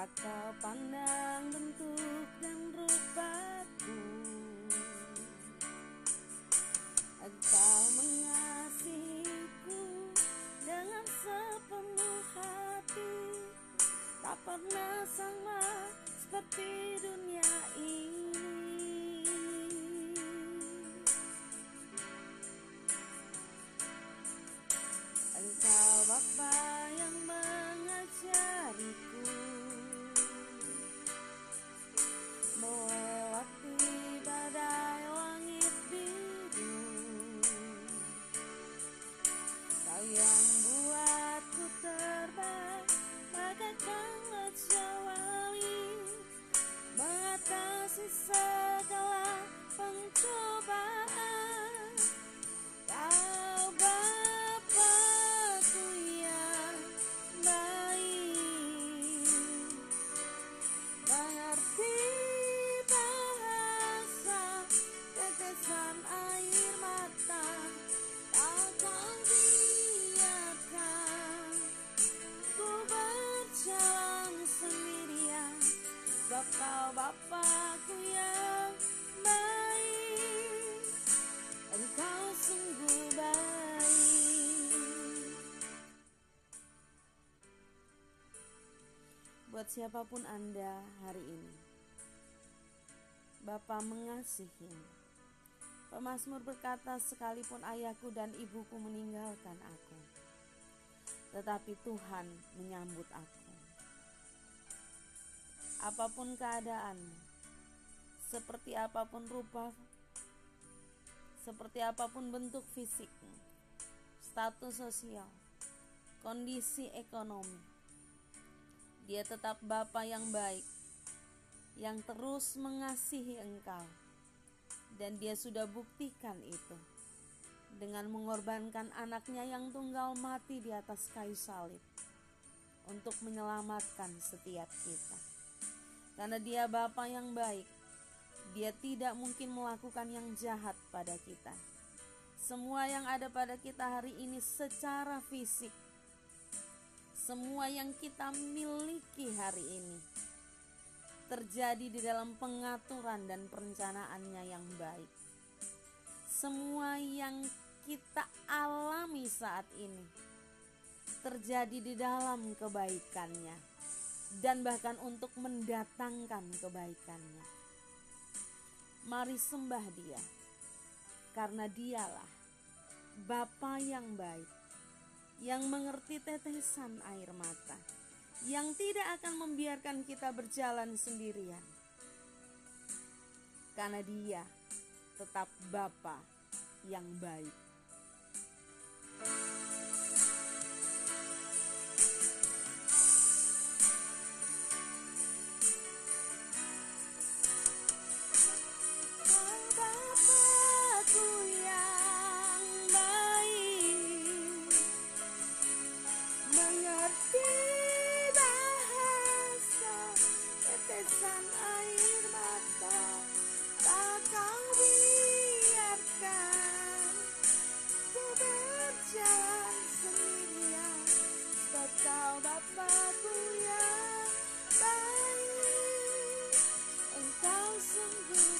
Tak kau pandang bentuk dan rupaku. Kau mengasihiku dengan sepenuh hati. Tak pernah sama seperti dunia ini. Engkau Bapak siapa pun Anda hari ini. Bapa mengasihi. Pemasmur berkata, sekalipun ayahku dan ibuku meninggalkan aku, tetapi Tuhan menyambut aku. Apa pun keadaanmu, seperti apa pun rupa, seperti apa pun bentuk fisikmu, status sosial, kondisi ekonomi, dia tetap Bapa yang baik, yang terus mengasihi engkau. Dan dia sudah buktikan itu dengan mengorbankan anaknya yang tunggal mati di atas kayu salib untuk menyelamatkan setiap kita. Karena dia Bapa yang baik, dia tidak mungkin melakukan yang jahat pada kita. Semua yang ada pada kita hari ini secara fisik semua yang kita miliki hari ini terjadi di dalam pengaturan dan perencanaannya yang baik. Semua yang kita alami saat ini terjadi di dalam kebaikannya dan bahkan untuk mendatangkan kebaikannya. Mari sembah dia karena dialah Bapa yang baik yang mengerti tetesan air mata, yang tidak akan membiarkan kita berjalan sendirian. Karena dia tetap Bapa yang baik. Berjalan sendirian kau Bapakku yang baik engkau sungguh